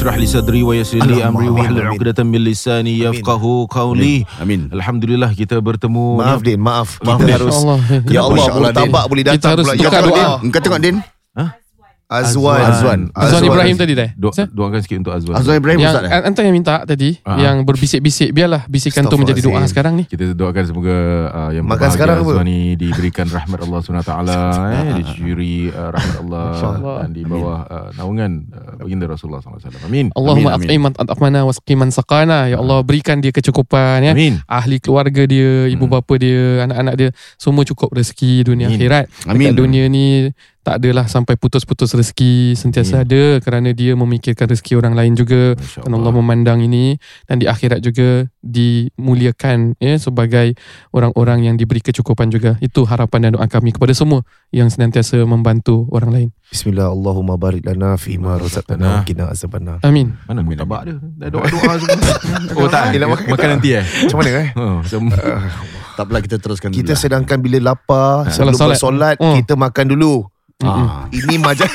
ishrah li sadri wa yassir li amri wa hlul. 'uqdatam min lisani yafqahu qawli. Amin. Alhamdulillah kita bertemu Maaf Din, maaf. Maaf, Kita Din. harus Allah. Ya Allah, Masya Allah, murtabak boleh Kita datang harus pula. tukar Ya doa. Allah. Engkau tengok Din Azwan. Azwan. Azwan Ibrahim tadi dah. Do- doakan sikit untuk Azwan. Azwan Ibrahim Yang Ustaz eh? antara yang minta tadi Ah. yang berbisik-bisik biarlah bisikan tu menjadi doa sekarang ni. Kita doakan semoga uh, yang Makan berbahagia sekarang apa? Azwan ni diberikan rahmat Allah SWT eh, dicuri uh, rahmat Allah dan di bawah uh, naungan uh, baginda Rasulullah SAW. Amin. Allahumma at'iman at'amana wasqiman saqana. Ya Allah berikan dia kecukupan ya. Amin. Ahli keluarga dia, ibu Hmm. bapa dia, anak-anak dia semua cukup rezeki dunia Amin. akhirat. Amin. Dekat dunia ni tak adalah sampai putus-putus rezeki sentiasa ada kerana dia memikirkan rezeki orang lain juga Masya dan Allah memandang ini dan di akhirat juga dimuliakan ya sebagai orang-orang yang diberi kecukupan juga itu harapan dan doa kami kepada semua yang senantiasa membantu orang lain Bismillah Allahumma barik lana fi ma razaqtana wa qina azabannar. amin Mana murtabak dia? Dah doa-doa semua. oh tak, Dia makan makan nanti eh? Macam mana eh? Oh, macam Tak apalah kita teruskan Kita dulu lah. sedangkan bila lapar sebelum Solat-solat. bersolat Oh. kita makan dulu. Ah. Ini majlis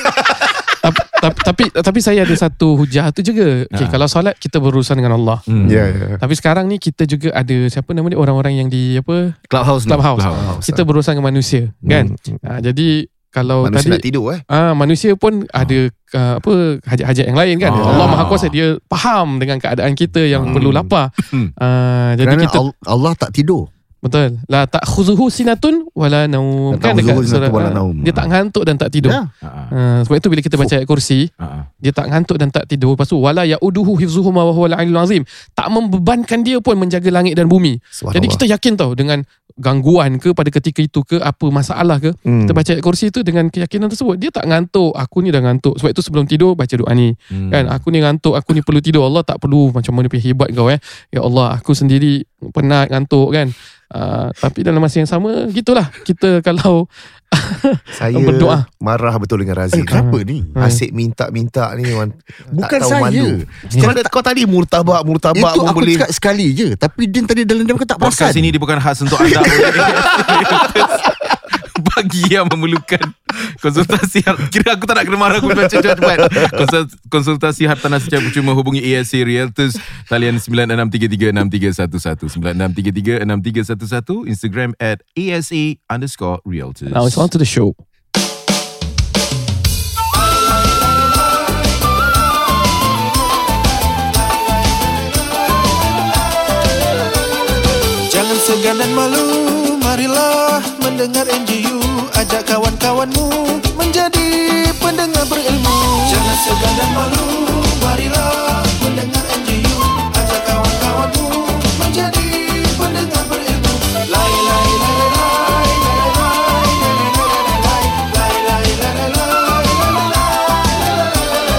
tapi, tapi tapi tapi saya ada satu hujah tu juga okay, Ha. kalau solat kita berurusan dengan Allah Hmm. Ya ya. tapi sekarang ni kita juga ada siapa nama dia orang-orang yang di apa Clubhouse ni clubhouse Clubhouse. kita berurusan dengan manusia kan ha, jadi kalau Manusia nak tadi tidur eh. Ah manusia pun ada uh, apa hajat-hajat yang lain kan. Ah. Allah Maha Kuasa dia faham dengan keadaan kita yang Hmm. perlu lapar. Hmm. Uh, jadi Kerana kita Al- Allah tak tidur betul. La ta'khuzuhu sinatun wala naum. Kan dekat surah wala ah, naum. dia tak ngantuk dan tak tidur. Ya. Ah, ah. Uh, sebab itu bila kita baca ayat kursi, Ah, ah. dia tak ngantuk dan tak tidur. Lepas tu wala yauduhu hifzuhuma wa huwal aliyul azim. Tak membebankan dia pun menjaga langit dan bumi. Jadi kita yakin tau dengan gangguan ke pada ketika itu ke apa masalah ke Hmm. kita baca ayat kursi tu dengan keyakinan tersebut dia tak ngantuk aku ni dah ngantuk sebab itu sebelum tidur baca doa ni Hmm. kan aku ni ngantuk aku ni perlu tidur Allah tak perlu macam mana punya hebat kau eh ya Allah aku sendiri penat ngantuk kan uh, tapi dalam masa yang sama gitulah kita kalau saya berdoa. marah betul dengan Razif. Eh, Kenapa ni Asyik minta-minta ni Wan. Bukan tak tahu saya. malu. Kau, ada- kau tadi murtabak murtabak Itu aku boleh. cakap sekali je Tapi Din tadi dalam diam kau tak Podcast perasan ini dia bukan khas untuk anda Bagi yang memerlukan Konsultasi Kira aku tak nak kena marah Aku baca cepat Konsul- Konsultasi hartanah secara percuma Hubungi ASC Realtors Talian 9633-6311 9633-6311 Instagram at ASA underscore Realtors. Now it's on to the show. Jangan segan dan malu Marilah pendengar NGU Ajak kawan-kawanmu menjadi pendengar berilmu Jangan segan dan malu, marilah pendengar NGU Ajak kawan-kawanmu menjadi pendengar berilmu Lai, lai, lai, lai, lai, lai, lai, lai, lai, lai, lai, lai, lai,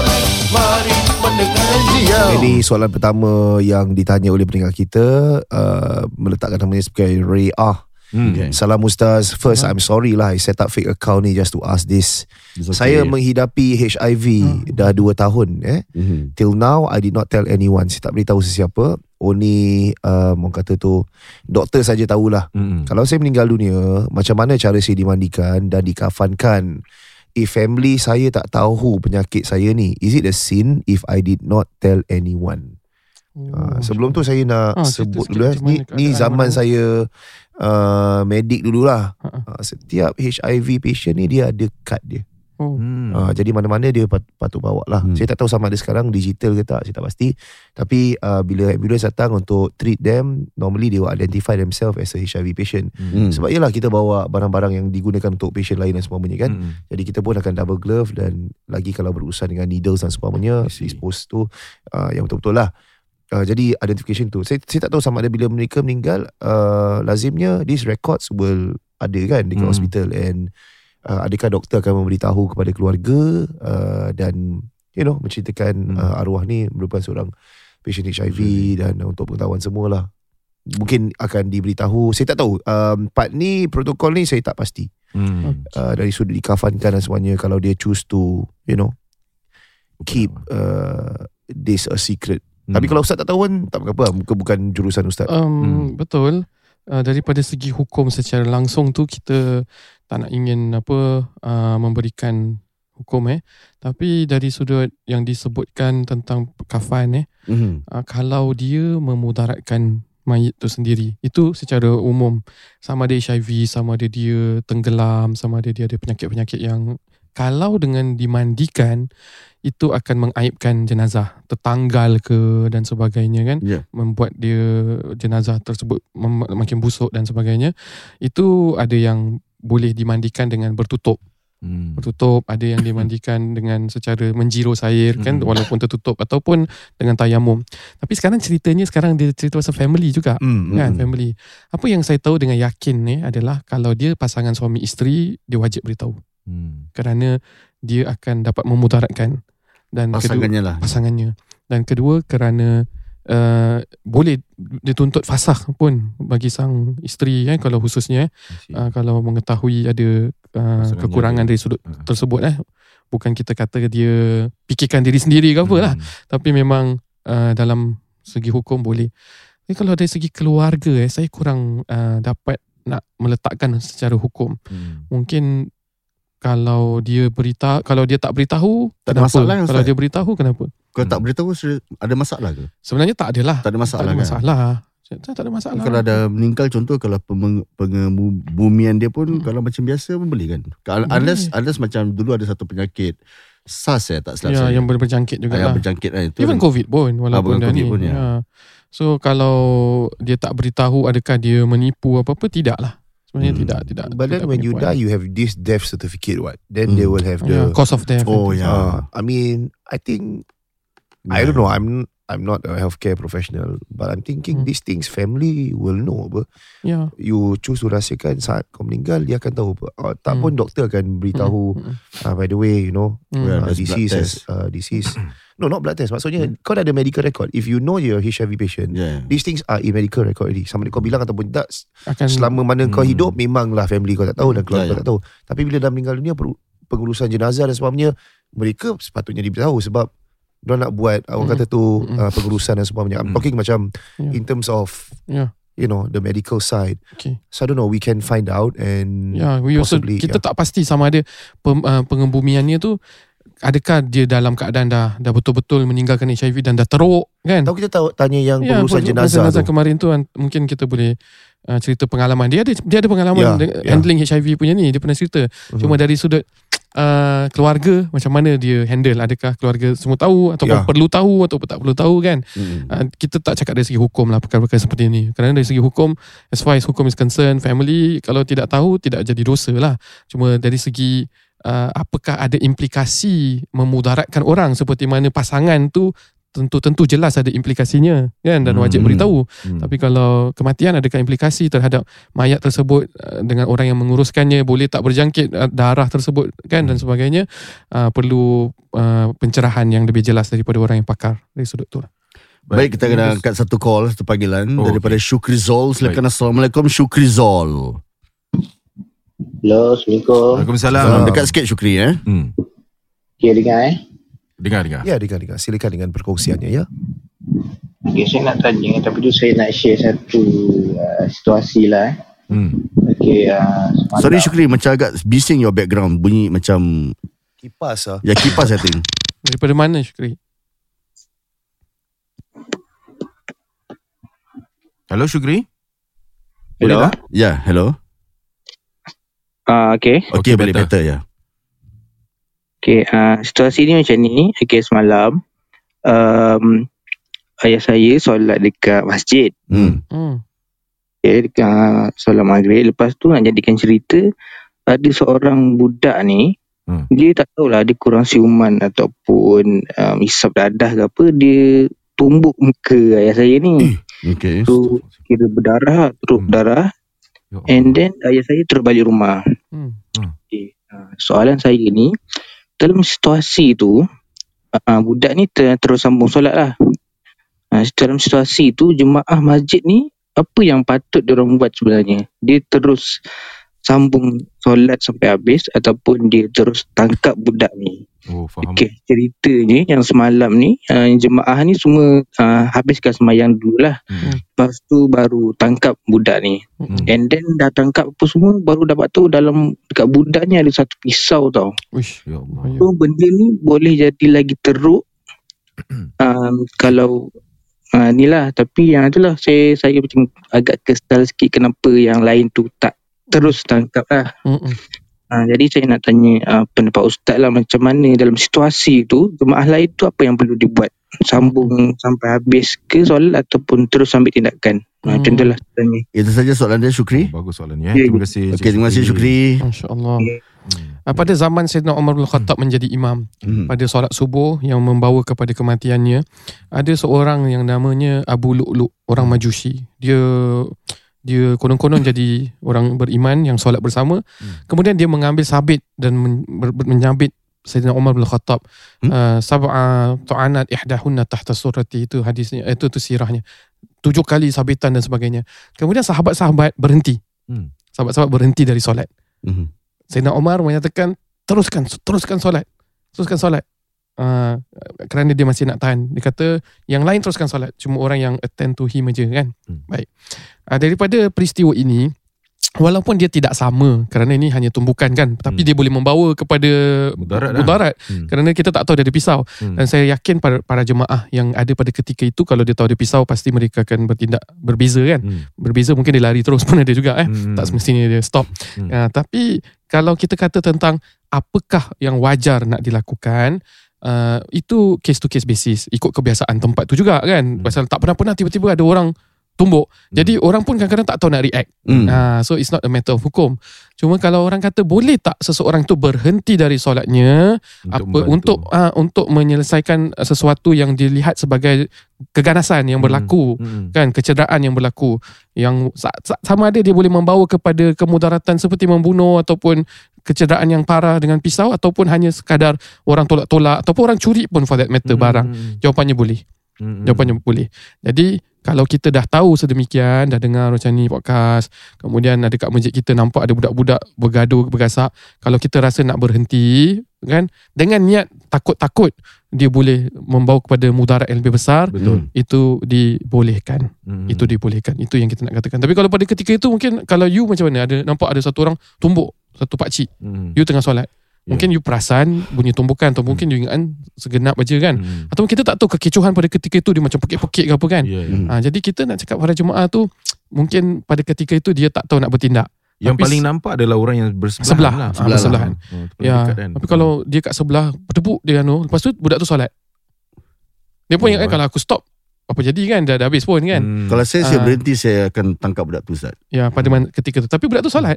lai, Mari mendengar NGU Ini soalan pertama yang ditanya oleh pendengar kita uh, Meletakkan namanya sebagai Ray Ah Hmm. Okay. Salam Ustaz. First, I'm sorry lah. I set up fake account ni just to ask this. It's okay. Saya menghidapi HIV dah 2 tahun. Eh. Mhm. Till now, I did not tell anyone. Saya tak beritahu sesiapa. Only, um, orang kata tu, doktor saja tahulah. Hmm. Kalau saya meninggal dunia, macam mana cara saya dimandikan dan dikafankan? If family saya tak tahu penyakit saya ni, is it a sin if I did not tell anyone? Uh, sebelum tu saya nak cerita sebut dulu eh. Ni, ni zaman mana? saya uh, medik dululah. Ha-ha. Uh, setiap HIV patient ni dia ada kad dia. oh. Hmm. Uh, jadi mana-mana dia pat, patut bawa lah. Hmm. Saya tak tahu sama ada sekarang digital ke tak, saya tak pasti. Tapi uh, bila ambulance datang untuk treat them, normally they will identify themselves as a HIV patient. Hmm. Sebab ialah kita bawa barang-barang yang digunakan untuk patient lain dan sebagainya kan. Hmm. Jadi kita pun akan double glove dan lagi kalau berurusan dengan needles dan sebagainya, dispose tu uh, yang betul-betul lah. Uh, jadi identification tu. Saya, saya tak tahu sama ada bila mereka meninggal, uh, lazimnya these records will ada kan dekat Hmm. hospital and uh, adakah doktor akan memberitahu kepada keluarga uh, dan you know menceritakan Hmm. uh, arwah ni merupakan seorang patient HIV dan untuk pengetahuan semualah. Mungkin akan diberitahu. Saya tak tahu. Um, part ni, protokol ni saya tak pasti Hmm. uh, dari sudut dikafankan dan semuanya kalau dia choose to you know keep uh, this a secret. Hmm. Tapi kalau ustaz tak tahu kan tak apa-apa bukan bukan jurusan ustaz. Um, Hmm. Betul. Uh, daripada segi hukum secara langsung tu kita tak nak ingin apa uh, memberikan hukum eh. Tapi dari sudut yang disebutkan tentang kafan eh, Mhm. uh, kalau dia memudaratkan mayit tu sendiri itu secara umum sama ada HIV sama ada dia tenggelam sama ada dia ada penyakit-penyakit yang kalau dengan dimandikan itu akan mengaibkan jenazah tertanggal ke dan sebagainya kan Ya. membuat dia jenazah tersebut mem- makin busuk dan sebagainya itu ada yang boleh dimandikan dengan bertutup Hmm. bertutup ada yang dimandikan dengan secara menjiro air kan Hmm. walaupun tertutup ataupun dengan tayamum tapi sekarang ceritanya sekarang dia cerita pasal family juga Hmm. kan Hmm. family apa yang saya tahu dengan yakin ni adalah kalau dia pasangan suami isteri dia wajib beritahu Hmm. kerana dia akan dapat memudaratkan dan kedua Pasangannya lah. pasangannya dan kedua kerana uh, boleh dituntut fasah pun bagi sang isteri kan kalau khususnya eh, uh, kalau mengetahui ada uh, kekurangan ada. dari sudut Hmm. tersebut eh bukan kita kata dia fikirkan diri sendiri ke apa lah Hmm. tapi memang uh, dalam segi hukum boleh tapi kalau dari segi keluarga eh saya kurang uh, dapat nak meletakkan secara hukum Hmm. mungkin kalau dia berita kalau dia tak beritahu Tak ada kenapa? masalah kan, kalau Ustaz? dia beritahu kenapa Kalau tak beritahu ada masalah ke? sebenarnya tak adalah Tak ada masalah tak ada kan? masalah tak, tak ada masalah Kalau ada meninggal contoh kalau pengebumian dia pun Hmm. kalau macam biasa pun boleh kan? Kalau unless unless macam dulu ada satu penyakit SARS ya tak silap ya, saya. yang boleh berjangkit juga Ah, yang lah berjangkit kan itu. Even. COVID pun walaupun bukan dah COVID ni. pun, ya. ya. So kalau dia tak beritahu adakah dia menipu apa-apa tidak lah. Sebenarnya Hmm. tidak tidak. But then tidak when you penipuan. die, you have this death certificate. What? Then Hmm. they will have yeah, the. cause of death. Oh ya. Uh, I mean, I think I don't know. I'm I'm not a healthcare professional, but I'm thinking Hmm. these things family will know. Apa. Ya. You choose to rahsiakan saat kau meninggal, dia akan tahu. Apa. Uh, tak Hmm. pun doktor akan beritahu. Hmm, Uh, by the way, you know, hmm, Well, uh, disease has uh, disease. no, not blood test. Maksudnya kau dah ada medical record. If you know you're a HIV patient, Yeah. these things are in medical record already. Sama ada kau bilang ataupun tak, Akan selama mana kau Hmm. hidup memanglah family kau tak tahu dan keluarga Ya, kau ya. tak tahu. Tapi bila dah meninggal dunia pengurusan jenazah dan sebagainya mereka sepatutnya diberitahu sebab dia nak buat orang Hmm. kata tu Hmm. uh, pengurusan dan sebagainya. I'm Hmm. talking macam Ya. in terms of Ya. you know the medical side. Okay. So I don't know we can find out and Ya, we also possibly, kita yeah. tak pasti sama ada pem, uh, pengembumiannya tu adakah dia dalam keadaan dah dah betul-betul meninggalkan HIV dan dah teruk kan? tahu kita tahu tanya yang Ya, pengurusan jenazah, jenazah tu. kemarin tu mungkin kita boleh uh, cerita pengalaman dia ada dia ada pengalaman de- ya. handling HIV punya ni dia pernah cerita Mhm. cuma dari sudut uh, keluarga macam mana dia handle adakah keluarga semua tahu ataupun Ya. perlu tahu ataupun tak perlu tahu kan Hmm. uh, kita tak cakap dari segi hukum lah perkara-perkara seperti ini kerana dari segi hukum as far as hukum is concerned family kalau tidak tahu tidak jadi dosa lah cuma dari segi uh, apakah ada implikasi memudaratkan orang seperti mana pasangan tu tentu-tentu jelas ada implikasinya kan dan wajib Hmm. beritahu Hmm. tapi kalau kematian adakah implikasi terhadap mayat tersebut uh, dengan orang yang menguruskannya boleh tak berjangkit uh, darah tersebut kan dan sebagainya uh, perlu uh, pencerahan yang lebih jelas daripada orang yang pakar dari sudut tu lah. Baik kita kena angkat satu call satu panggilan Oh, daripada Syukri Zol. Silakan Assalamualaikum Syukri Zol. Hello, Assalamualaikum. Waalaikumsalam. Salam dekat sikit Syukri eh. Hmm. Okay, dengar eh. Dengar dengar. Ya, dengar dengar. Silakan dengan perkongsiannya ya. Okay, saya nak tanya tapi tu saya nak share satu uh, situasi lah eh. Hmm. Okay, uh, semalam, Sorry Syukri macam agak bising your background bunyi macam Kipas ah. ya kipas I think. daripada mana Syukri Hello Syukri. Hello. Boleh tak? Ya, hello. Uh, okay. Okay, Okay, balik better. better ya. Okay, uh, situasi ni macam ni. Okay, semalam um, ayah saya solat dekat masjid. Hmm. hmm. Okay, dekat solat maghrib. Lepas tu nak jadikan cerita, ada seorang budak ni, Hmm. dia tak tahulah dia kurang siuman ataupun um, isap dadah ke apa, dia tumbuk muka ayah saya ni. Okay. Tu kira berdarah, terus Hmm. berdarah. Ya. And then ayah saya terus balik rumah. Hmm. Okay. Uh, soalan saya ni, dalam situasi tu, uh, budak ni ter- terus sambung solat lah. Uh, dalam situasi tu, jemaah masjid ni, apa yang patut diorang buat sebenarnya? Dia terus sambung solat sampai habis ataupun dia terus tangkap budak ni. Oh faham. Okey, ceritanya yang semalam ni uh, jemaah ni semua uh, habiskan sembahyang dulu lah. Hmm. Lepas tu baru tangkap budak ni. Hmm. And then dah tangkap apa semua baru dapat tahu dalam dekat budak ni ada satu pisau tau. Uish. Ya Allah. bahaya. So benda ni boleh jadi lagi teruk um, kalau uh, ni lah tapi yang itulah saya saya macam agak kesal sikit kenapa yang lain tu tak terus tangkap lah. Mm-mm. Ha, jadi saya nak tanya uh, pendapat ustaz lah macam mana dalam situasi tu jemaah lain tu apa yang perlu dibuat sambung sampai habis ke solat ataupun terus ambil tindakan ha, Hmm. macam tu lah tanya Itu saja soalan dia Syukri. Bagus soalan eh. Ya, Terima kasih. Okey, terima kasih Syukri. Masya Allah. Hmm. Pada zaman Sayyidina Umar bin Khattab menjadi imam Hmm. pada solat subuh yang membawa kepada kematiannya, ada seorang yang namanya Abu Lu'lu', orang Majusi. Dia dia konon-konon jadi orang beriman yang solat bersama. Kemudian dia mengambil sabit dan men, ber, ber- menyabit Sayyidina Umar bin Khattab Hmm. uh, sab'a tu'anat ihdahunna tahta surati itu hadisnya itu tu sirahnya. Tujuh kali sabitan dan sebagainya. Kemudian sahabat-sahabat berhenti. Hmm. Sahabat-sahabat berhenti dari solat. Mhm. Sayyidina Umar menyatakan teruskan teruskan solat. Teruskan solat. Uh, kerana dia masih nak tahan. Dia kata yang lain teruskan solat. Cuma orang yang attend to him aja kan. Hmm. Baik. Uh, daripada peristiwa ini walaupun dia tidak sama kerana ini hanya tumbukan kan tapi Hmm. dia boleh membawa kepada Mudarat lah. mudarat Hmm. kerana kita tak tahu dia ada pisau Hmm. dan saya yakin para, para jemaah yang ada pada ketika itu kalau dia tahu ada pisau pasti mereka akan bertindak berbeza kan Hmm. berbeza mungkin dia lari terus pun ada juga eh Hmm. tak semestinya dia stop. Hmm. Uh, tapi kalau kita kata tentang apakah yang wajar nak dilakukan, uh, itu case to case basis, ikut kebiasaan tempat tu juga kan. Hmm. Pasal tak pernah-pernah tiba-tiba ada orang tumbuk. Jadi orang pun kadang-kadang tak tahu nak react. Hmm. Uh, so it's not a matter of hukum. Cuma kalau orang kata boleh tak seseorang tu berhenti dari solatnya apa membantu. untuk uh, untuk menyelesaikan sesuatu yang dilihat sebagai keganasan yang Hmm. berlaku Hmm. kan kecederaan yang berlaku yang sa- sa- sama ada dia boleh membawa kepada kemudaratan seperti membunuh ataupun kecederaan yang parah dengan pisau ataupun hanya sekadar orang tolak-tolak ataupun orang curi pun for that matter Hmm. barang jawapannya boleh Hmm. jawapannya boleh jadi kalau kita dah tahu sedemikian dah dengar macam ni podcast kemudian ada kat masjid kita nampak ada budak-budak bergaduh bergasak kalau kita rasa nak berhenti kan dengan niat takut-takut dia boleh membawa kepada mudarat yang lebih besar Betul. itu dibolehkan Hmm. itu dibolehkan itu yang kita nak katakan tapi kalau pada ketika itu mungkin kalau you macam mana ada nampak ada satu orang tumbuk satu pakcik Hmm. you tengah solat Ya. mungkin you perasan bunyi tumbukan atau mungkin you ingat segenap aja kan Hmm. atau kita tak tahu kekecohan pada ketika itu dia macam pekik-pekik ke apa kan ya. Hmm. ha, jadi kita nak cakap para jemaah tu mungkin pada ketika itu dia tak tahu nak bertindak Yang Tapi paling nampak adalah orang yang bersebelahan Sebelah. lah. Ah, bersebelahan. Oh, tu paling ya dekat kan. tapi kalau dia kat sebelah bertepuk dia anu lepas tu budak tu solat dia pun Oh, ingat kan eh. kalau aku stop apa jadi kan dah, dah habis pun kan Hmm. Kalau saya, saya Ah. berhenti, saya akan tangkap budak tu Ustaz. ya pada man- ketika tu tapi budak tu solat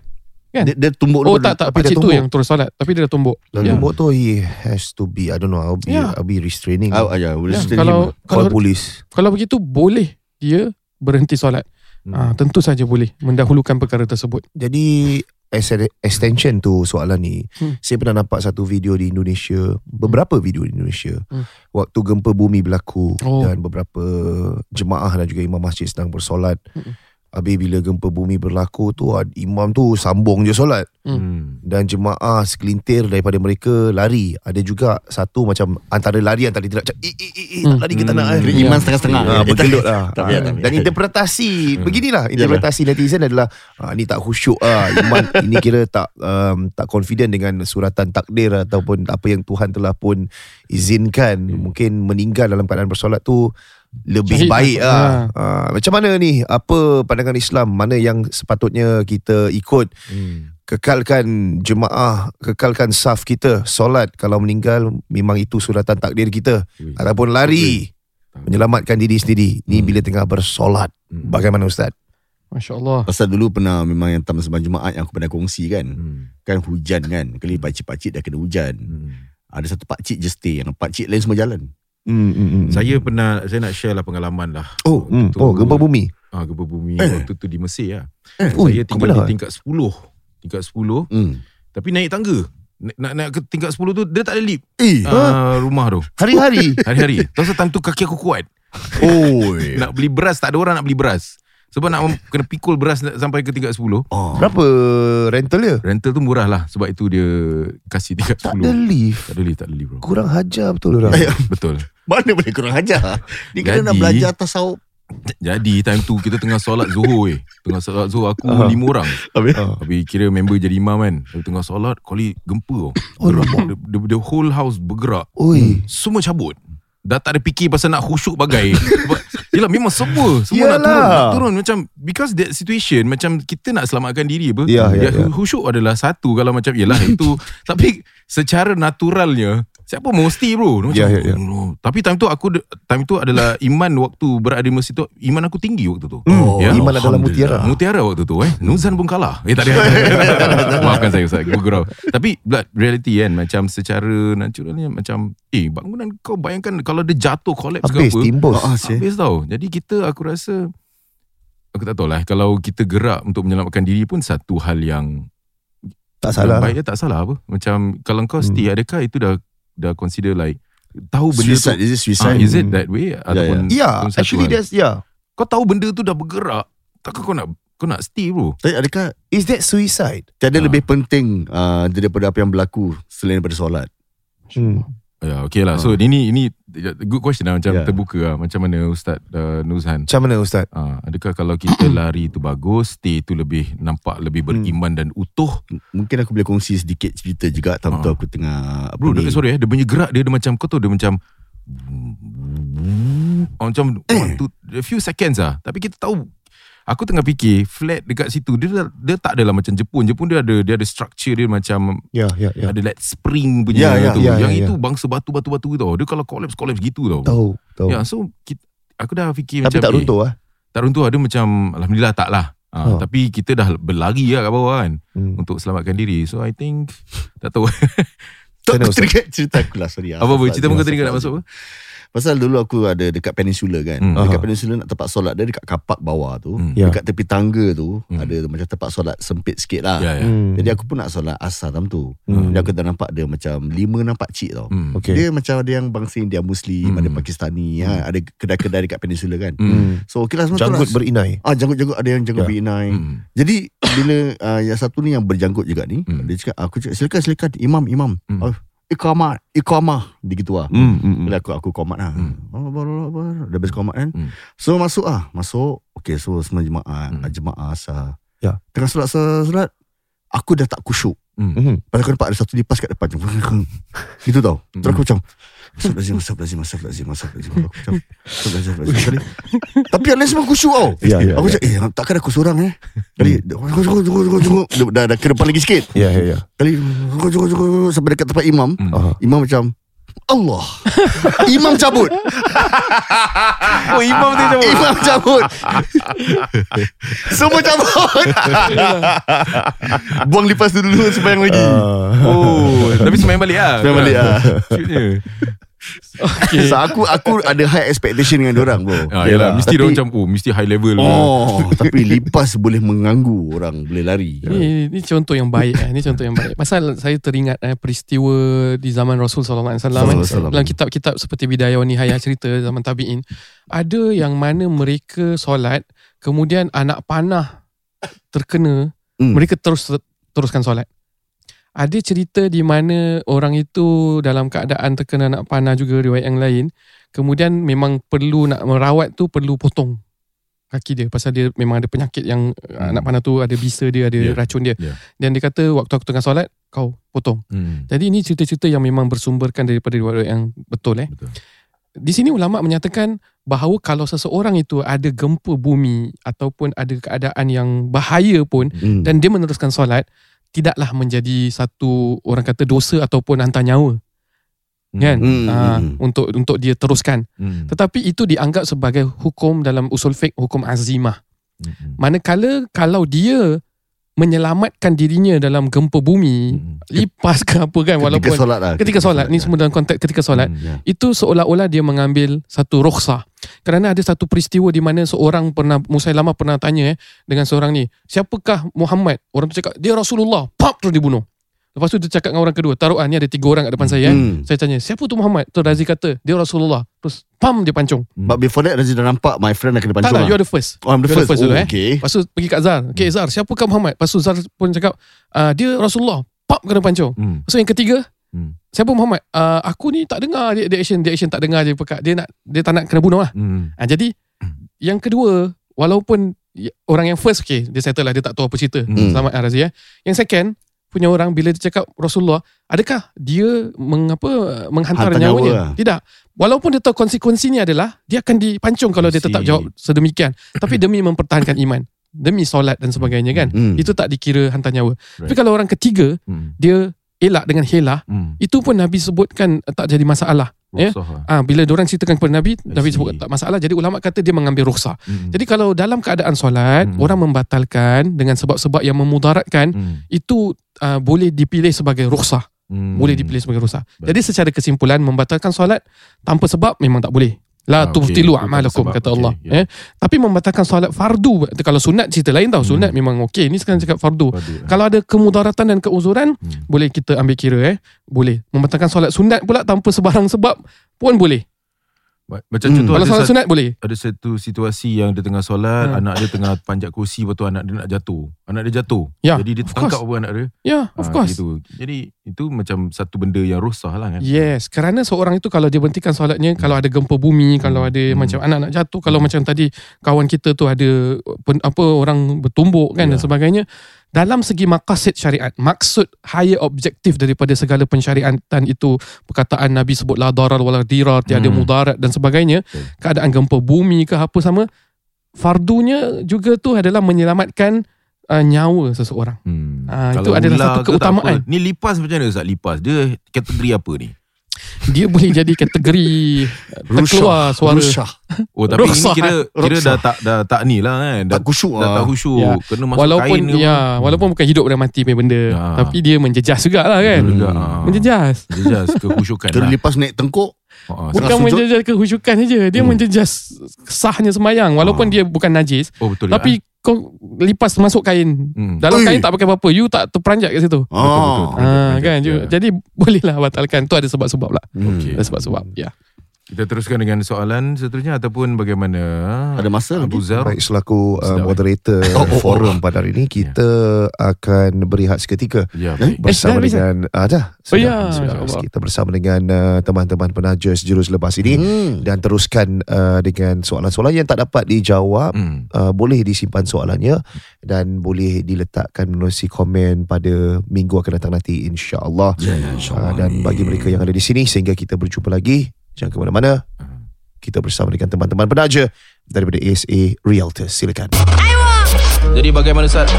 Kan? Dia, dia tumbuk oh dulu. tak tak tapi dia pakcik tu tumbuk. yang terus solat tapi dia dah tumbuk Dan Ya. tumbuk tu he has to be I don't know I'll be Ya. I'll be restraining. Ah, ah, ya, boleh Ya, sustain kalau him. kalau Call police. kalau begitu boleh dia berhenti solat Hmm. Ah, tentu saja boleh mendahulukan perkara tersebut Jadi as an extension tu soalan ni, Hmm. saya pernah nampak satu video di Indonesia, beberapa video di Indonesia. Hmm. Waktu gempa bumi berlaku Oh. dan beberapa jemaah dan juga imam masjid sedang bersolat. Hmm. Habis bila gempa bumi berlaku tu imam tu sambung je solat Hmm. dan jemaah segelintir daripada mereka lari. Ada juga satu macam antara lari antara tidak macam eh eh eh, eh tak Hmm. lari kita nak Hmm. eh. Iman setengah-setengah. Ha, bergelut lah. Tak tak payah. Dan interpretasi Hmm. beginilah interpretasi netizen adalah ah, ni tak khusyuk ah iman ini kira tak um, tak confident dengan suratan takdir ataupun apa yang Tuhan telah pun izinkan mungkin meninggal dalam keadaan bersolat tu lebih Syahid baik lah. ah. Ah, macam mana ni apa pandangan Islam mana yang sepatutnya kita ikut Hmm. kekalkan jemaah kekalkan saf kita solat kalau meninggal memang itu suratan takdir kita Ui. ataupun lari menyelamatkan diri sendiri ni Hmm. bila tengah bersolat Hmm. bagaimana ustaz Masya Allah Pasal dulu pernah memang yang tamu sembang Jumaat yang aku pernah kongsi kan. Hmm. Kan hujan kan. Kali pakcik-pakcik dah kena hujan. Hmm. Ada satu pakcik je stay. Yang pakcik lain semua jalan. Hmm, hmm, hmm. Saya pernah Saya nak share lah pengalaman lah oh hmm. tu- oh gempa bumi ah, Gempa bumi Eh. Waktu tu di Mesir lah Ui, Saya tinggal di tingkat 10 Tingkat 10 Hmm. Tapi naik tangga Nak nak, nak ke tingkat 10 tu Dia tak ada lift Eh. ah, Rumah tu hari-hari Hari-hari Tahu time tu kaki aku kuat Oi. Nak beli beras Tak ada orang nak beli beras Sebab nak mem- kena pikul beras sampai ke tingkat 10 Oh. Berapa rental dia? Rental tu murah lah Sebab itu dia Kasih tingkat 10 Tak ada lift. Tak ada lift Tak ada lift bro Kurang hajar betul orang. Betul Mana boleh kurang ajar Ni kena nak belajar atas sauk Jadi time tu Kita tengah solat Zuhur eh. Tengah solat Zuhur Aku Ah. lima orang Habis Ah. Tapi kira member jadi imam kan Tapi tengah solat Kali gempa Oh, nampak. the, the, the whole house bergerak Oi. Semua cabut Dah tak ada fikir pasal nak khusyuk bagai Yelah memang semua Semua nak Yalah. turun Nak turun macam Because that situation Macam kita nak selamatkan diri apa Ya, ya, ya. Khusyuk adalah satu Kalau macam Yelah itu Tapi Secara naturalnya Siapa mesti bro Macam, Ya, ya, ya. oh, Tapi time tu aku Time tu adalah Iman waktu Berada di masjid tu Iman aku tinggi waktu tu Hmm, Ya. Iman adalah mutiara. Mutiara waktu tu eh Nuzan pun kalah Eh tak ada Maafkan saya Ustaz Gurau Tapi blood reality kan Macam secara naturalnya Macam Eh bangunan kau bayangkan Kalau dia jatuh Collapse Habis ke apa timbus. Ah, sih. Habis tau Jadi kita aku rasa Aku tak tahu lah Kalau kita gerak Untuk menyelamatkan diri pun Satu hal yang Tak salah. Baik tak salah apa Macam Kalau kau Hmm. stay Adakah itu dah Dah consider like Tahu benda Suicide tu Is it ah, suicide Is it that way Ataupun Yeah, ataupun satu actually hal? that's yeah. Kau tahu benda tu dah bergerak Takkan kau nak Kau nak stay bro Tapi adakah Is that suicide? Tiada Ah. lebih penting uh, Daripada apa yang berlaku Selain daripada solat Hmm. Ya, okay lah. Ah. So ini ini good question lah macam Ya. terbuka lah. Macam mana Ustaz uh, Nuzhan? Macam mana Ustaz? Ah, adakah kalau kita lari tu bagus, stay tu lebih nampak lebih beriman dan utuh? Mungkin aku boleh kongsi sedikit cerita juga Time tu Ah. aku tengah Bro, dia, sorry eh, dia punya gerak dia, dia macam kau tahu dia macam oh, macam one, two, a few seconds lah. Tapi kita tahu Aku tengah fikir flat dekat situ dia dia tak adalah macam Jepun. Jepun dia ada dia ada structure dia macam Ya, ya, ya. ada like spring punya Ya, ya, tu. ya, Yang ya, itu bangsa batu-batu-batu tau. Dia kalau collapse collapse gitu tau. Tahu, tahu. Ya, so kita, aku dah fikir Tapi macam tak eh, runtuh ah. tak runtuh ada macam alhamdulillah tak lah. Ha, Ha. Tapi kita dah berlari lah kat bawah kan Hmm. untuk selamatkan diri. So I think tak tahu. Tak aku teringat cerita aku lah Sorry apa apa cerita pun kau teringat nak masuk apa? Pasal dulu aku ada dekat peninsula kan Hmm. Dekat peninsula nak tempat solat Dia dekat kapak bawah tu Hmm. Ya. Dekat tepi tangga tu Hmm. Ada macam tempat solat sempit sikit lah Ya ya. Hmm. Jadi aku pun nak solat asar tam tu Hmm. Jadi aku dah nampak dia macam Lima nampak cik tau Hmm. Okay. Dia macam ada yang bangsa India Muslim Hmm. Ada Pakistani ha, Ada kedai-kedai dekat peninsula kan Hmm. Hmm. So okay lah semua tu Janggut lah. berinai. Ah janggut-janggut ada yang janggut Ya. berinai. Hmm. Jadi bila uh, yang satu ni yang berjanggut juga ni, Hmm. dia cakap aku cakap silakan silakan imam imam. Hmm. Oh, iqamah iqamah dia gitu lah. Hmm. hmm, Bila aku aku komat lah. Hmm. Allah Allah Allah. Dah habis komat kan. Hmm. So masuk ah, masuk. Okay so semua jemaah hmm. jemaah asar. Ya. Tengah solat solat aku dah tak khusyuk. Hmm. Hmm. Pasal aku nampak ada satu lipas kat depan Gitu tau Hmm. Terus aku macam Astagfirullahaladzim Astagfirullahaladzim Astagfirullahaladzim Astagfirullahaladzim Aku macam Astagfirullahaladzim Astagfirullahaladzim Tapi yang lain semua khusyuk tau Ya, ya, Aku ya. macam Eh takkan aku seorang eh Kali Tunggu tunggu tunggu tunggu tunggu Dah, dah ke depan lagi sikit Ya, ya, ya. Kali Tunggu tunggu tunggu Sampai dekat tempat imam Hmm. Imam macam Allah. Imam cabut. Oh imam tu macam Imam cabut. Semua cabut. Buang lipas tu dulu Sembayang lagi Ah. Oh, tapi sembahyang balik lah. Sembayang balik lah. Okay. So aku aku ada high expectation dengan orang bro. Ah, yalah, mesti dia macam oh, mesti high level. Oh, tapi lipas boleh mengganggu orang boleh lari. Ni, ni contoh yang baik eh. Ni contoh yang baik. Pasal saya teringat eh, peristiwa di zaman Rasul sallallahu alaihi wasallam. Eh. alaihi wasallam. Dalam kitab-kitab seperti Bidayah wa Nihayah cerita zaman tabi'in, ada yang mana mereka solat, kemudian anak panah terkena, Hmm. mereka terus teruskan solat. Ada cerita di mana orang itu dalam keadaan terkena anak panah juga riwayat yang lain, kemudian memang perlu nak merawat tu perlu potong kaki dia pasal dia memang ada penyakit yang hmm. anak panah tu ada bisa dia ada Ya, racun dia. ya. Dan dia kata waktu aku tengah solat kau potong. Hmm. Jadi ini cerita-cerita yang memang bersumberkan daripada riwayat yang betul eh. Betul. Di sini ulama menyatakan bahawa kalau seseorang itu ada gempa bumi ataupun ada keadaan yang bahaya pun Hmm. dan dia meneruskan solat tidaklah menjadi satu orang kata dosa ataupun hantar nyawa kan Hmm, hmm. untuk untuk dia teruskan Hmm. tetapi itu dianggap sebagai hukum dalam usul fiqh hukum azimah Hmm. manakala kalau dia menyelamatkan dirinya dalam gempa bumi Hmm. lipas ke apa kan ketika walaupun solat lah. ketika solat ni ya. semua dalam konteks ketika solat Hmm. Ya. itu seolah-olah dia mengambil satu rukhsah kerana ada satu peristiwa di mana seorang pernah Musailamah pernah tanya eh dengan seorang ni siapakah Muhammad orang tu cakap dia Rasulullah pap terus dibunuh Lepas tu dia cakap dengan orang kedua Taruh ah, ni ada tiga orang kat depan saya eh. Hmm. Saya tanya Siapa tu Muhammad? Tu Razi kata Dia Rasulullah. Terus pam dia pancung. But before that Razi dah nampak My friend dah kena Tak pancung lah. you are the first. Oh I'm the You're first, dulu, oh, eh. Okay. Lepas tu pergi kat Zar. Okay Zar Siapakah Muhammad? Lepas tu Zar pun cakap ah, Dia Rasulullah. Pap kena pancung. Hmm. Lepas tu yang ketiga Hmm. Siapa Muhammad? Ah, Aku ni tak dengar dia, dia action Dia action tak dengar dia pekat Dia nak Dia tak nak kena bunuh lah. Hmm. ah, Jadi Yang kedua Walaupun Orang yang first Okay dia settle lah Dia tak tahu apa cerita. Hmm. Selamat Razi eh. Yang second Punya orang Bila dia cakap Rasulullah Adakah dia mengapa Menghantar Hantar nyawanya nyawa. Tidak Walaupun dia tahu konsekuensinya adalah Dia akan dipancung Kalau dia tetap jawab sedemikian Tapi demi mempertahankan iman Demi solat dan sebagainya kan Hmm. Itu tak dikira hantar nyawa Tapi Right. kalau orang ketiga Hmm. Dia elak dengan helah Hmm. Itu pun Nabi sebutkan Tak jadi masalah Ya. Ah, Bila orang ceritakan kepada Nabi Nabi sebut tak masalah Jadi ulama kata dia mengambil rukhsah Hmm. Jadi kalau dalam keadaan solat Hmm. Orang membatalkan Dengan sebab-sebab yang memudaratkan Hmm. Itu uh, boleh dipilih sebagai rukhsah Hmm. Boleh dipilih sebagai rukhsah. Jadi secara kesimpulan Membatalkan solat Tanpa sebab memang tak boleh La Ah, tubtilu tak a'malakum kata Allah. Ya. eh. Tapi membatalkan solat fardu Kalau sunat cerita lain tau. Sunat memang okey. Ini sekarang cakap fardu. Padu. Kalau ada kemudaratan dan keuzuran Hmm. Boleh kita ambil kira eh? Boleh. Membatalkan solat sunat pula Tanpa sebarang sebab Pun boleh Macam Hmm. contoh Kalau solat sunat boleh ada satu situasi yang dia tengah solat, Ha. anak dia tengah panjat kursi, lepas tu anak dia nak jatuh. Anak dia jatuh. Ya, Jadi dia tertangkap course. apa anak dia. Ya yeah, of Ah, course Gitu. Jadi itu macam satu benda yang rosak lah kan. Yes, kerana seorang itu kalau dia berhentikan solatnya, kalau ada gempa bumi, kalau ada Hmm. macam anak nak jatuh, kalau macam tadi kawan kita tu ada pen, apa orang bertumbuk kan dan Ya. sebagainya. Dalam segi maqasid syariat, maksud higher objektif daripada segala pensyariatan itu, perkataan Nabi sebut la darar wala dirar, tiada Hmm. mudarat dan sebagainya, Betul. keadaan gempa bumi ke apa sama, fardunya juga tu adalah menyelamatkan uh, nyawa seseorang. Hmm. Ah, itu adalah satu ke keutamaan. apa. Ni lipas macam mana Ustaz? Lipas. Dia kategori apa ni? Dia boleh jadi kategori uh, terkeluar suara. Rusyah Oh tapi Rukhsah, ini kira kira rukhsah. dah tak dah tak ni lah kan. Dah Tak kusyuk dah tak lah khusyuk. Ya. Kena masuk walaupun kain ke ya apa. walaupun bukan hidup dan mati punya benda Ya. tapi dia menjejas juga lah kan. Hmm. Menjejas Menjejas kekhusyukan Kena lah. lepas naik tengkuk Ah. bukan sujud. menjejas kehusyukan saja dia Hmm. menjejas sahnya semayang walaupun Ah. dia bukan najis Oh betul lah. tapi kau lipas masuk kain Hmm. dalam Ui. kain tak pakai apa-apa you tak terperanjat kat situ Betul, betul. Oh Betul, Ah, betul. kan Ya. jadi boleh lah batalkan tu ada sebab-sebab lah Okey. ada sebab-sebab ya Kita teruskan dengan soalan seterusnya ataupun bagaimana? Ada masa Abu lagi? Zar. Baik selaku uh, eh? moderator Oh, oh, oh. forum pada hari ini kita akan berehat seketika Ya, Eh? bersama habis dengan ah, dah Oh, sudah, ya, sudah. kita bersama dengan uh, teman-teman penaja sejurus lepas ini Hmm. dan teruskan uh, dengan soalan-soalan yang tak dapat dijawab Hmm. uh, boleh disimpan soalannya dan boleh diletakkan menerusi komen pada minggu akan datang nanti insya-Allah. Ya, ya, Uh, insyaAllah. dan bagi mereka yang ada di sini sehingga kita berjumpa lagi jangan ke mana-mana. Kita bersama dengan teman-teman penaja daripada ASA Realtors. Silakan. Jadi bagaimana Ustaz?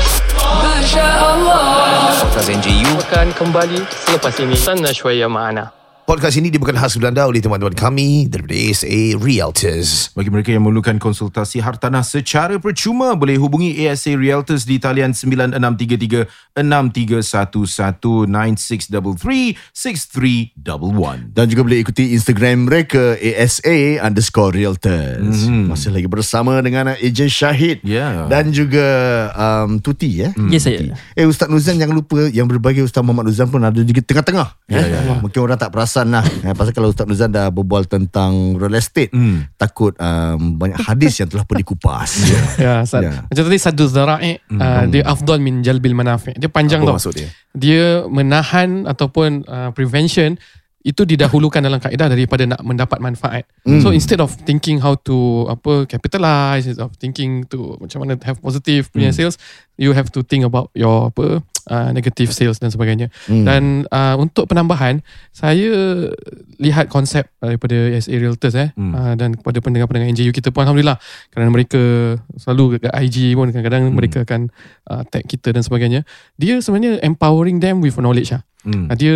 Podcast NJU akan kembali selepas ini sana syuaya ma'ana Podcast ini dibawakan khas Belanda oleh teman-teman kami daripada ASA Realtors. Bagi mereka yang memerlukan konsultasi hartanah secara percuma boleh hubungi ASA Realtors di talian 9633 6311 9633 6311. Dan juga boleh ikuti Instagram mereka ASA underscore realtors. Mhm. Masih lagi bersama dengan Ejen Syahid. Ya. Dan juga um, Tuti ya. yes saya Eh Ustaz Nuzan jangan lupa yang berbagai Ustaz Muhammad Nuzan pun ada di tengah-tengah. Ya, ya, ya. Mungkin orang tak perasan lah. eh, pasal kalau Ustaz Nuzan dah berbual tentang real estate, Hmm. takut um, banyak hadis yang telah pun dikupas. Ya, Sad. Ya. Macam tadi Sadul Zara'i uh, Dia afdal min jalbil manafi' Dia panjang Apa tau maksud dia? Dia menahan Ataupun uh, prevention Itu didahulukan dalam kaedah Daripada nak mendapat manfaat So instead of thinking How to apa Capitalize Instead of thinking to Macam mana have positive punya sales You have to think about Your apa uh, Negative sales dan sebagainya Hmm. Dan uh, untuk penambahan Saya lihat konsep daripada SA Realtors eh Hmm. uh, dan kepada pendengar-pendengar NJU kita pun alhamdulillah kerana mereka selalu kat IG pun kadang-kadang Hmm. mereka akan uh, tag kita dan sebagainya. Dia sebenarnya empowering them with knowledge lah. Hmm. Uh, dia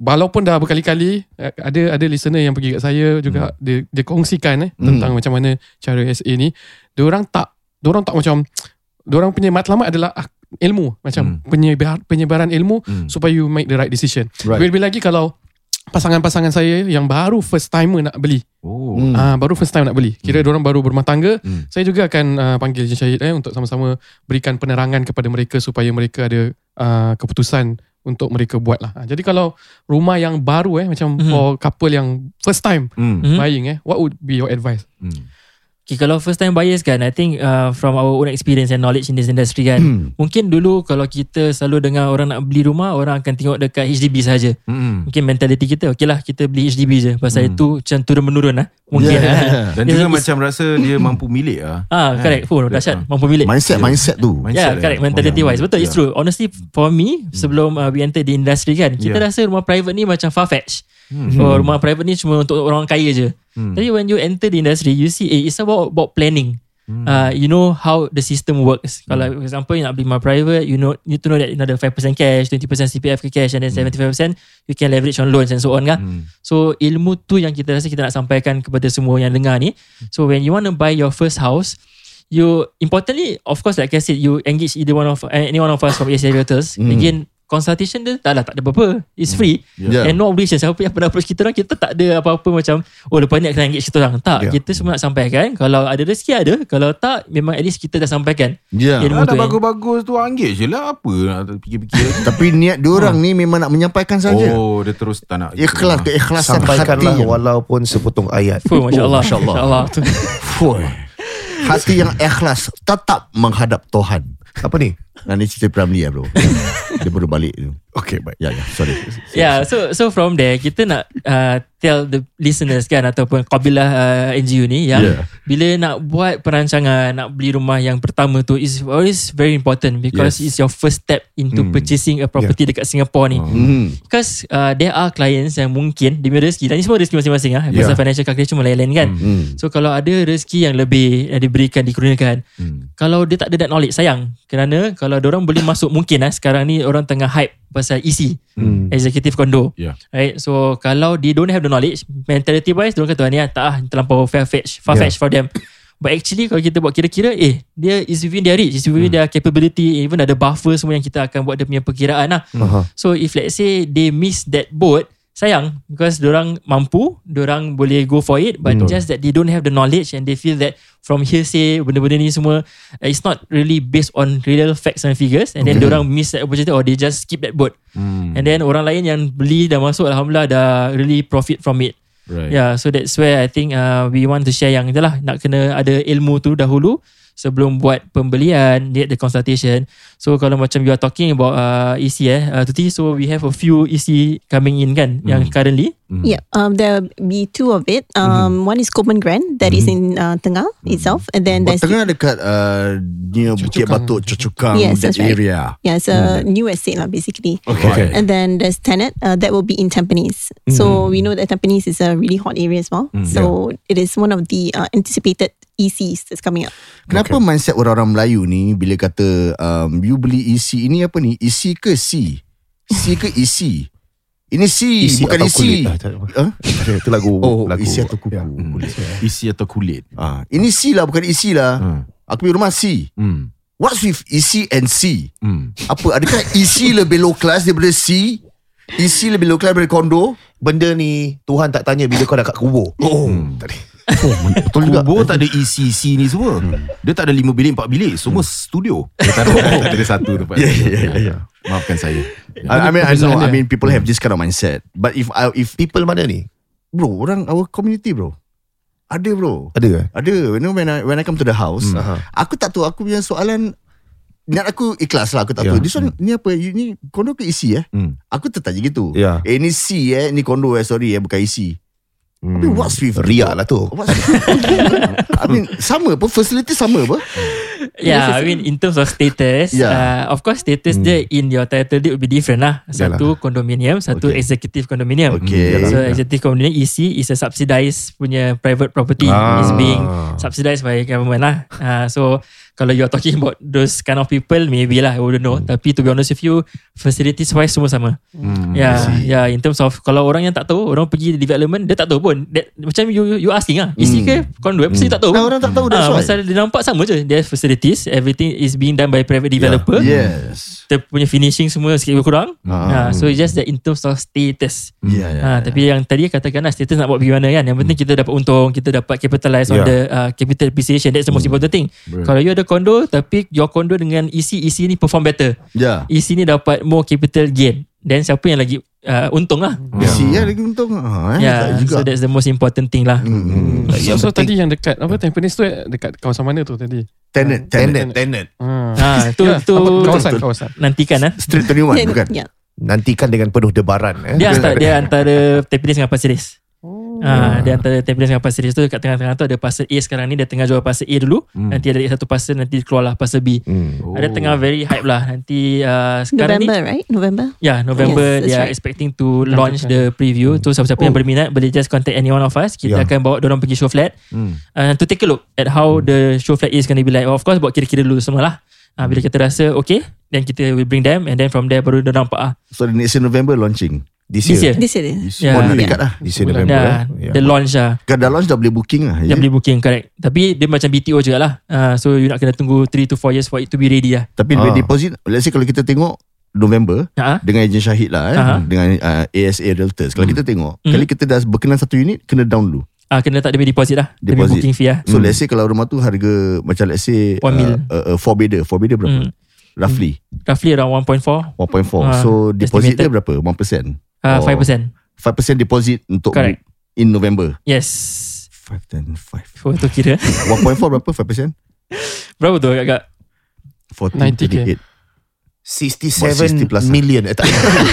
walaupun dah berkali-kali uh, ada ada listener yang pergi kat saya juga dia dia kongsikan eh tentang macam mana cara SA ni. Dia orang tak dia orang tak macam dia orang punya matlamat adalah ah, ilmu macam Hmm. penyebar, penyebaran ilmu Hmm. supaya you make the right decision. Right. Lebih-lebih lagi kalau pasangan-pasangan saya yang baru first timer nak beli. Oh. Hmm. Ah baru first time nak beli. Kira hmm. orang baru berumah tangga. Hmm. Saya juga akan uh, panggil Ejen Syahid eh untuk sama-sama berikan penerangan kepada mereka supaya mereka ada uh, keputusan untuk mereka buat lah. Ha, Jadi kalau rumah yang baru eh macam Mhm. for couple yang first time Hmm. Mhm. buying eh, what would be your advice? Hmm. Okay, kalau first time buyers kan, I think uh, from our own experience and knowledge in this industry kan, Hmm. mungkin dulu kalau kita selalu dengar orang nak beli rumah, orang akan tengok dekat HDB saja. Hmm. Mungkin mentality kita, okay lah kita beli HDB je. Pasal Hmm. itu macam turun menurun lah. Mungkin Yeah, lah. yeah, yeah. Dan It's- juga it's- macam rasa dia mampu milik ah. Ah, correct. Oh, dahsyat. Mampu milik. Mindset, Yeah. mindset tu. Mindset Ya, yeah, correct. Mentality Oh, wise. Betul, it's yeah. true. Honestly, for me, sebelum uh, we enter the industry kan, kita Yeah. rasa rumah private ni macam far-fetched. Hmm. Oh, rumah private ni cuma untuk orang kaya je. Hmm. Tapi when you enter the industry, you see eh, it's about about planning. Hmm. Uh, you know how the system works. Kalau for example you nak beli rumah private, you know you need to know that you ada 5% cash, 20% CPF ke cash and then 75% you can leverage on loans and so on kan. Hmm. So ilmu tu yang kita rasa kita nak sampaikan kepada semua yang dengar ni. So when you want to buy your first house, you importantly of course like I said you engage either one of any one of us from ASA Realtors. Hmm. Again consultation dia tak lah tak ada apa-apa. It's free. Yeah. And no obligation Siapa yang pernah approach kita orang Kita tak ada apa-apa macam Oh lepas ni nak kena engage kita orang Tak Yeah. Kita semua nak sampaikan Kalau ada rezeki ada Kalau tak Memang at least kita dah sampaikan Ya. Ilmu Ada tu, bagus-bagus tu anggit je lah Apa nak fikir-fikir Tapi niat diorang ni memang nak menyampaikan saja. Oh dia terus tak nak Ikhlas keikhlasan hati. Sampaikanlah yang- walaupun sepotong ayat. Fuh Masya Allah Masya Allah. Allah. Fuh. Hati yang ikhlas tetap menghadap Tuhan. Apa ni? Nah ni cerita Pramli ya bro. Dia baru balik tu. Okay, baik. Ya ya sorry. Yeah so so from there Kita nak uh, Tell the listeners kan Ataupun kabilah uh, NGU ni Yang Yeah. Bila nak buat perancangan Nak beli rumah yang pertama tu Is always very important Because Yes. it's your first step Into Hmm. purchasing a property Dekat Singapore ni. Hmm. Because uh, there are clients yang mungkin Dia punya rezeki Dan ni semua rezeki masing-masing ah. Yeah. Pasal financial calculation cuma lain-lain kan Hmm. So kalau ada rezeki yang lebih Yang diberikan, dikurniakan Hmm. Kalau dia tak ada that knowledge Sayang Kerana Kalau orang boleh masuk Mungkin ah Sekarang ni orang tengah hype Pasal EC Hmm. Executive condo Yeah. Right So kalau they don't have the knowledge Mentality wise Diorang kata ni ah, tak ah Terlampau far-fetched Far-fetched for them But actually kalau kita buat kira-kira Eh dia is within their reach Is within their capability Even ada buffer semua Yang kita akan buat dia punya perkiraan lah Aha. So if let's say they miss that boat, sayang because orang mampu, orang boleh go for it but Betul. just that they don't have the knowledge and they feel that from hearsay benda-benda ni semua uh, it's not really based on real facts and figures and then orang miss that opportunity or they just skip that boat. Hmm. And then orang lain yang beli dah masuk alhamdulillah dah really profit from it. Right. Yeah, so that's where I think uh, we want to share yang itulah nak kena ada ilmu tu dahulu sebelum buat pembelian, get the consultation. So kalau macam you are talking about uh, EC eh, uh, Tuti, so we have a few EC coming in kan yang currently. Hmm. Yeah, um, there'll be two of it. Um, One is Coleman Grand that is in uh, Tengah itself, and then there's tengah dekat uh, near Bukit. Batuk Chocokang Yes, that that's right. area. yeah, it's a new estate lah basically. Okay. And then there's Tenet uh, that will be in Tampines. So we know that Tampines is a really hot area as well. So it is one of the uh, anticipated ECs that's coming up. Kenapa mindset orang-orang Melayu ni bila kata um, you beli EC ini apa ni? EC ke C? C ke EC? Ini C, Isi bukan EC. kulit lah. Tak- Huh? Itu lagu. Oh, lagu. isi atau kuku. Ya. Kulit. Isi atau kulit. Ah, ini C lah bukan EC lah. Hmm. Aku punya rumah C. Hmm. What's with EC and C? Hmm. Apa? Adakah EC lebih low class daripada C? EC lebih low class daripada kondo? Benda ni Tuhan tak tanya bila kau dah kat kubur. Oh, Hmm. Oh betul juga. Kubur tak ada ECC ni semua. Dia tak ada lima bilik, empat bilik. Semua studio. Dia tak ada, tak ada satu tempat. Ya, ya, ya, ya. Maafkan saya. I, I mean, I know. I mean, people have this kind of mindset. But if I, if People mana ni? bro, orang our community, bro, ada bro, Ada ke? ada. You know, when I when I come to the house, Hmm. Aha. aku tak tahu. Aku punya soalan Niat aku ikhlas lah Aku tak Ya. tahu This one Ni apa you, Ni kondo ke isi eh Hmm. Aku tertanya gitu Ya. Eh ni C eh Ni kondo eh Sorry eh Bukan isi Hmm. Tapi what's with Riak lah tu. What's I mean Sama apa Facility sama apa Yeah, I mean in terms of status, Yeah. uh, of course status dia in your title deed will be different lah. Satu condominium, satu Okay. executive condominium. Okay. So Yeah. executive condominium EC is a subsidized punya private property Ah. is being subsidized by government lah. Uh, so kalau you are talking about those kind of people, maybe lah, I wouldn't know. Tapi to be honest with you, facilities wise semua sama. Hmm. Yeah, yeah. In terms of kalau orang yang tak tahu, orang pergi development, dia tak tahu pun. That, macam you you asking ah, isi ke condo? Pasal dia tak tahu. Nah, orang tak tahu, that's Ah, why. Pasal dia nampak sama je. Dia facilities, everything is being done by private developer. Yes Dia punya finishing semua sikit lebih kurang. Ah. Ah, so it's just that in terms of status. Ya ya Ah, tapi yang tadi katakan lah status nak buat pergi mana kan. Yang penting kita dapat untung, kita dapat capitalize on Yeah. the uh, capital appreciation. That's the most important thing. Betul. Kalau you ada condo tapi your condo dengan isi isi ni perform better. Ya Isi ni dapat more capital gain. then siapa yang lagi uh, untung lah. Si ya lagi untung. Ha, eh, Yeah, tak juga. so that's the most important thing lah. Hmm. So, so tadi yang dekat apa Tampines tu eh, dekat kawasan mana tu tadi? Tenet, tenet. Tenant, tenant. Ha. Ha, tu Ya, tu kawasan kawasan. nantikan ah. Street 21 Yeah, bukan? yeah. Nantikan dengan penuh debaran. Eh. Dia antara dia antara Tampines dengan Pasir Ris. Oh. Ha, dia antara Tampines dengan Pasir Ris tu kat tengah-tengah tu ada Pasir A sekarang ni dia tengah jual Pasir A dulu. Hmm. Nanti ada satu pasir nanti keluarlah Pasir B. Hmm. Oh. Ada tengah very hype lah. Nanti uh, sekarang November, ni right? November. Ya, November Yes, they are right. expecting to launch the preview. Tu siapa-siapa yang Oh. berminat boleh just contact any one of us. Kita Yeah. akan bawa orang pergi show flat Hmm. uh, to take a look at how the show flat is going to be like. Of course, buat kira-kira dulu semua lah. Uh, bila kita rasa okay, then kita will bring them and then from there baru dia nampak ah. So the next November launching. This This year. year. This is. Yeah. Dekat lah. This year November. Dah, eh. the launch lah. Kan dah launch dah boleh booking lah. Dia ya? boleh booking correct. Tapi dia macam BTO juga lah. Uh, so you nak kena tunggu 3 to 4 years for it to be ready lah. Tapi Ah. ah. deposit, let's say kalau kita tengok November Ha? dengan ejen Syahid lah eh, Aha. dengan uh, ASA Realtors. Kalau kita tengok, Hmm. kali kita dah berkenan satu unit, kena down dulu. Ah kena tak dia punya deposit lah. Dia Deposit. booking fee lah. So let's say kalau rumah tu harga macam let's say One mil. uh, uh, 4 bedder. 4 bedder berapa? Hmm. Roughly Roughly around 1.4 1.4. Ah, so deposit dia estimated. berapa? 1%. Uh, Oh. 5%. 5% deposit untuk Correct. in November. Yes. 5 10 5. Oh, tu kira. 1.4 berapa? 5%? Berapa tu agak-agak? 40 90K. 38. 67 plus lah. million. Eh, tak.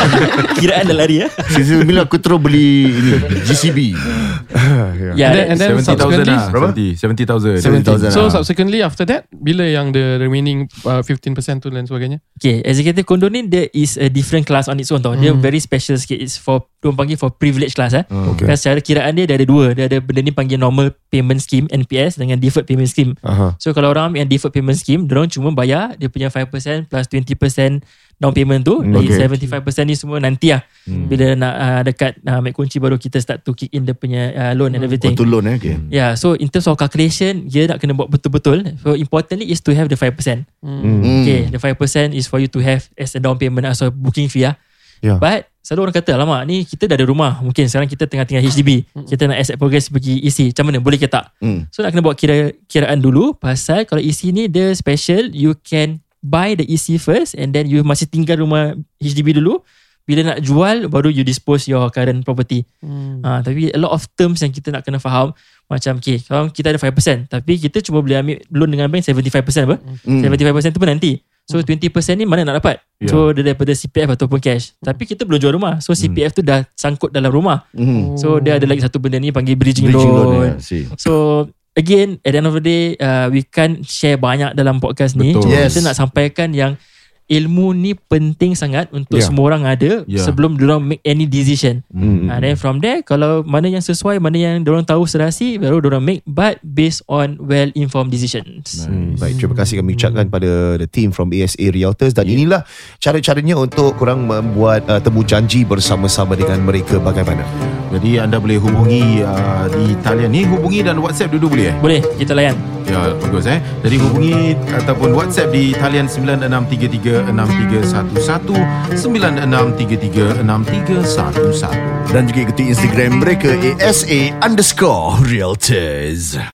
Kiraan dah lari ya. Sisi bila aku terus beli ini GCB. Ya, And then- and then 70,000 subsequently lah. Berapa? 70 70,000. 70,000 So lah. subsequently after that bila yang the remaining uh, 15% tu dan sebagainya. Okay, executive condo ni there is a different class on its own tau. Dia very special sikit. It's for, diorang panggil for privilege class eh. Okay. Dan secara kiraan dia, dia ada dua. Dia ada benda ni panggil normal payment scheme, NPS dengan deferred payment scheme. Aha. So kalau orang ambil yang deferred payment scheme, diorang cuma bayar dia punya 5% plus 20% down payment tu. Lagi Okay. 75% ni semua nanti lah. Bila nak uh, dekat uh, ambil kunci baru kita start to kick in dia punya uh, loan and everything. Untuk loan eh. Okay. Yeah, so in terms of calculation, dia nak kena buat betul-betul. So importantly is to have the 5%. Hmm. Okay, the 5% is for you to have as a down payment as a booking fee lah. Yeah. But selalu orang kata, lama ni kita dah ada rumah. Mungkin sekarang kita tengah tinggal HDB. Kita nak asset progress pergi EC. Macam mana? Boleh ke tak? Hmm. So nak kena buat kira kiraan dulu pasal kalau EC ni dia special, you can buy the EC first and then you masih tinggal rumah HDB dulu. Bila nak jual baru you dispose your current property. Hmm. Ha, tapi a lot of terms yang kita nak kena faham macam okay, kalau kita ada 5% tapi kita cuma boleh ambil loan dengan bank 75% apa? Hmm. 75% tu pun nanti. So 20% ni mana nak dapat? Ya. So dia daripada CPF ataupun cash. Tapi kita belum jual rumah. So CPF tu dah sangkut dalam rumah. Hmm. So dia ada lagi satu benda ni panggil bridging, Bridging loan. loan. ya, see. So again at the end of the day uh, we can't share banyak dalam podcast ni. Betul. Cuma Yes. kita nak sampaikan yang ilmu ni penting sangat untuk Yeah. semua orang ada Yeah. sebelum diorang make any decision. Hmm. And then from there kalau mana yang sesuai, mana yang diorang tahu serasi baru diorang make but based on well informed decisions. Hmm, baik, terima kasih kami ucapkan pada the team from ASA Realtors dan inilah cara-caranya untuk korang membuat uh, temu janji bersama-sama dengan mereka bagaimana. Jadi anda boleh hubungi uh, di talian ni hubungi dan WhatsApp dulu boleh eh? Boleh kita layan. Ya bagus eh. Jadi hubungi ataupun WhatsApp di talian 96336311 96336311 Dan juga ikuti Instagram mereka ASA underscore Realtors.